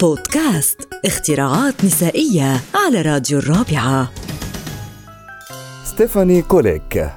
بودكاست اختراعات نسائية على راديو الرابعة. ستيفاني كوليك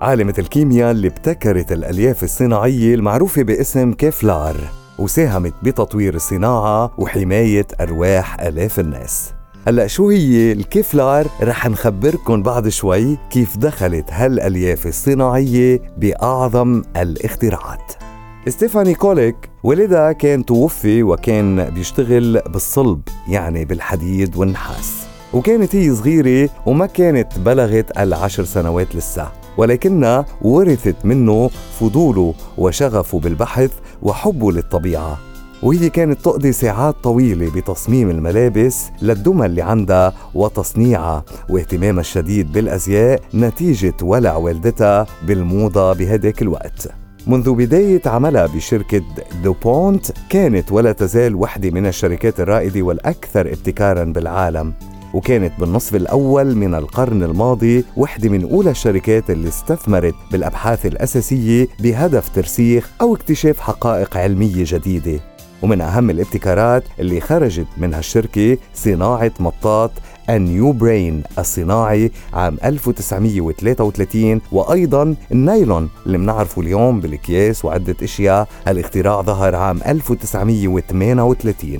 عالمة الكيمياء اللي ابتكرت الألياف الصناعية المعروفة باسم كيفلار وساهمت بتطوير الصناعة وحماية أرواح آلاف الناس. هلا شو هي الكيفلار؟ رح نخبركن بعد شوي كيف دخلت هالألياف الصناعية بأعظم الاختراعات. ستيفاني كوليك والدها كان توفي وكان بيشتغل بالصلب يعني بالحديد والنحاس. وكانت هي صغيرة وما كانت بلغت العشر سنوات لسه. ولكنها ورثت منه فضوله وشغفه بالبحث وحبه للطبيعة. وهي كانت تقضي ساعات طويلة بتصميم الملابس للدمى اللي عندها وتصنيعها واهتمامها الشديد بالأزياء نتيجة ولع والدتها بالموضة بهداك الوقت. منذ بداية عملها بشركة دوبونت كانت ولا تزال واحدة من الشركات الرائدة والأكثر ابتكارا بالعالم. وكانت بالنصف الأول من القرن الماضي واحدة من أولى الشركات اللي استثمرت بالأبحاث الأساسية بهدف ترسيخ أو اكتشاف حقائق علمية جديدة. ومن أهم الابتكارات اللي خرجت من هالشركة صناعة مطاط النيوبرين الصناعي عام 1933 وأيضا النايلون اللي بنعرفه اليوم بالأكياس وعدة أشياء هالاختراع ظهر عام 1938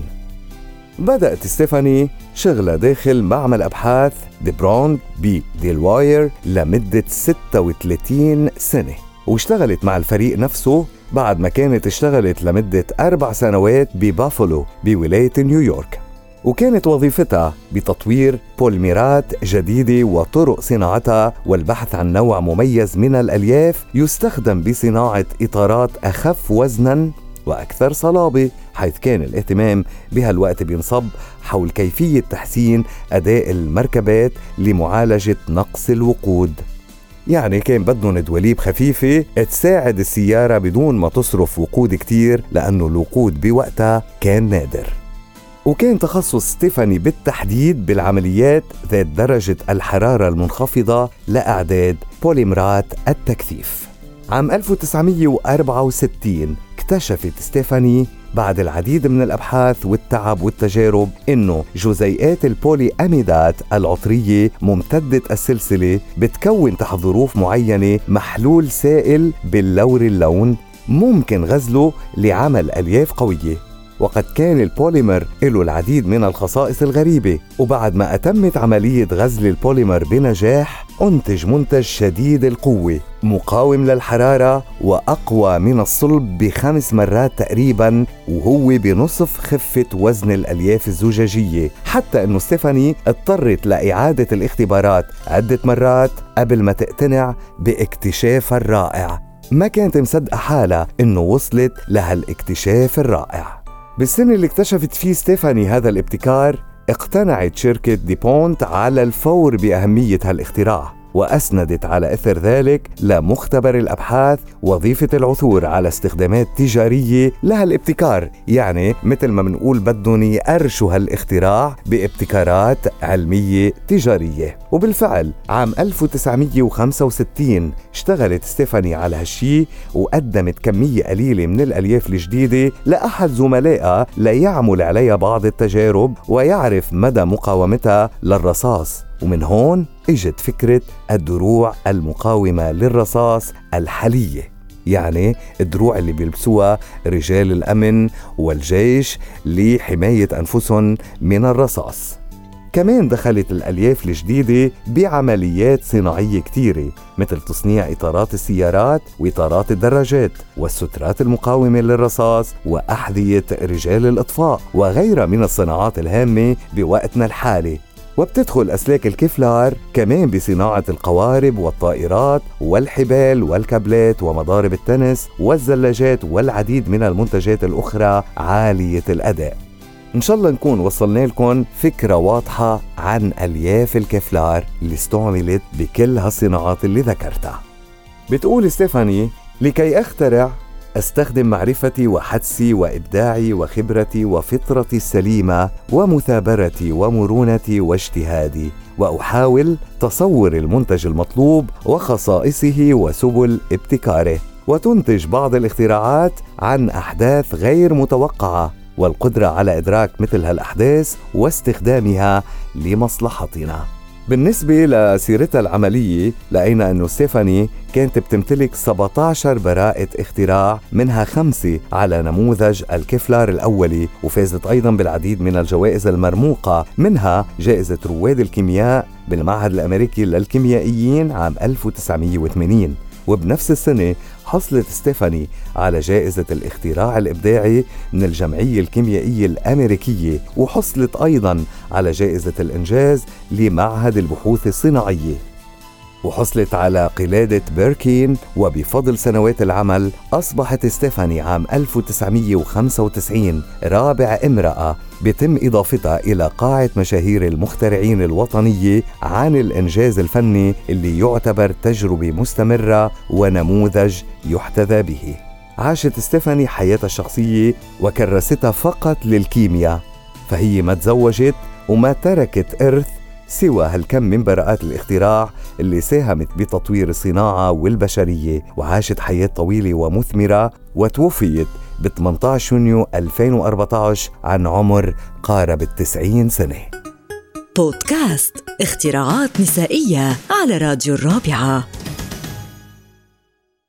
بدأت ستيفاني شغلها داخل معمل أبحاث دوبونت بديلاوير لمدة 36 سنة واشتغلت مع الفريق نفسه بعد ما كانت اشتغلت لمدة أربع سنوات ببافلو بولاية نيويورك. وكانت وظيفتها بتطوير بوليميرات جديدة وطرق صناعتها والبحث عن نوع مميز من الألياف يستخدم بصناعة إطارات أخف وزنا وأكثر صلابة حيث كان الاهتمام بهالوقت بينصب حول كيفية تحسين أداء المركبات لمعالجة نقص الوقود. يعني كان بدهم دواليب خفيفة تساعد السيارة بدون ما تصرف وقود كتير لأنه الوقود بوقتها كان نادر. وكان تخصص ستيفاني بالتحديد بالعمليات ذات درجة الحرارة المنخفضة لأعداد بوليمرات التكثيف. عام 1964 اكتشفت ستيفاني بعد العديد من الأبحاث والتعب والتجارب إنه جزيئات البولي اميدات العطرية ممتدة السلسلة بتكون تحت ظروف معينة محلول سائل بللوري اللون ممكن غزله لعمل ألياف قوية. وقد كان البوليمر له العديد من الخصائص الغريبة. وبعد ما أتمت عملية غزل البوليمر بنجاح أنتج منتج شديد القوة مقاوم للحرارة وأقوى من الصلب بخمس مرات تقريبا وهو بنصف خفة وزن الألياف الزجاجية. حتى أنه ستيفاني اضطرت لإعادة الاختبارات عدة مرات قبل ما تقتنع باكتشافها الرائع. ما كانت مصدقة حالها إنه وصلت لهالاكتشاف الرائع. بالسنة اللي اكتشفت فيه ستيفاني هذا الابتكار اقتنعت شركة دوبونت على الفور بأهمية هالاختراع. وأسندت على إثر ذلك لمختبر الأبحاث وظيفة العثور على استخدامات تجارية لها الابتكار. يعني مثل ما بنقول بدهم يقرشوا هالإختراع بابتكارات علمية تجارية. وبالفعل عام 1965 اشتغلت ستيفاني على هالشي وقدمت كمية قليلة من الألياف الجديدة لأحد زملائها ليعمل عليها بعض التجارب ويعرف مدى مقاومتها للرصاص. ومن هون إجت فكرة الدروع المقاومة للرصاص الحلية يعني الدروع اللي بيلبسوها رجال الأمن والجيش لحماية أنفسهم من الرصاص. كمان دخلت الألياف الجديدة بعمليات صناعية كتيرة مثل تصنيع إطارات السيارات وإطارات الدراجات والسترات المقاومة للرصاص وأحذية رجال الإطفاء وغيرها من الصناعات الهامة بوقتنا الحالي. وبتدخل أسلاك الكفلار كمان بصناعة القوارب والطائرات والحبال والكابلات ومضارب التنس والزلاجات والعديد من المنتجات الأخرى عالية الأداء. إن شاء الله نكون وصلنا لكم فكرة واضحة عن ألياف الكفلار اللي استعملت بكل هالصناعات اللي ذكرتها. بتقول ستيفاني لكي أخترع أستخدم معرفتي وحدسي وإبداعي وخبرتي وفطرتي السليمة ومثابرتي ومرونتي واجتهادي وأحاول تصور المنتج المطلوب وخصائصه وسبل ابتكاره وتنتج بعض الاختراعات عن أحداث غير متوقعة والقدرة على إدراك مثل هالأحداث واستخدامها لمصلحتنا. بالنسبة لسيرتها العملية لقينا أنه ستيفاني كانت بتمتلك 17 براءة اختراع منها خمسة على نموذج الكفلار الأولي وفازت أيضا بالعديد من الجوائز المرموقة منها جائزة رواد الكيمياء بالمعهد الأمريكي للكيميائيين عام 1980 وبنفس السنة حصلت ستيفاني على جائزة الاختراع الإبداعي من الجمعية الكيميائية الأمريكية وحصلت أيضا على جائزة الإنجاز لمعهد البحوث الصناعية. وحصلت على قلادة بيركين وبفضل سنوات العمل أصبحت ستيفاني عام 1995 رابع امرأة بتم إضافتها إلى قاعة مشاهير المخترعين الوطنية عن الإنجاز الفني اللي يعتبر تجربة مستمرة ونموذج يحتذى به. عاشت ستيفاني حياتها الشخصية وكرستها فقط للكيمياء فهي ما تزوجت وما تركت إرث سوى هالكم من براءات الاختراع اللي ساهمت بتطوير الصناعة والبشرية وعاشت حياة طويلة ومثمرة وتوفيت ب 18 يونيو 2014 عن عمر قارب التسعين سنة. بودكاست اختراعات نسائية على راديو الرابعة.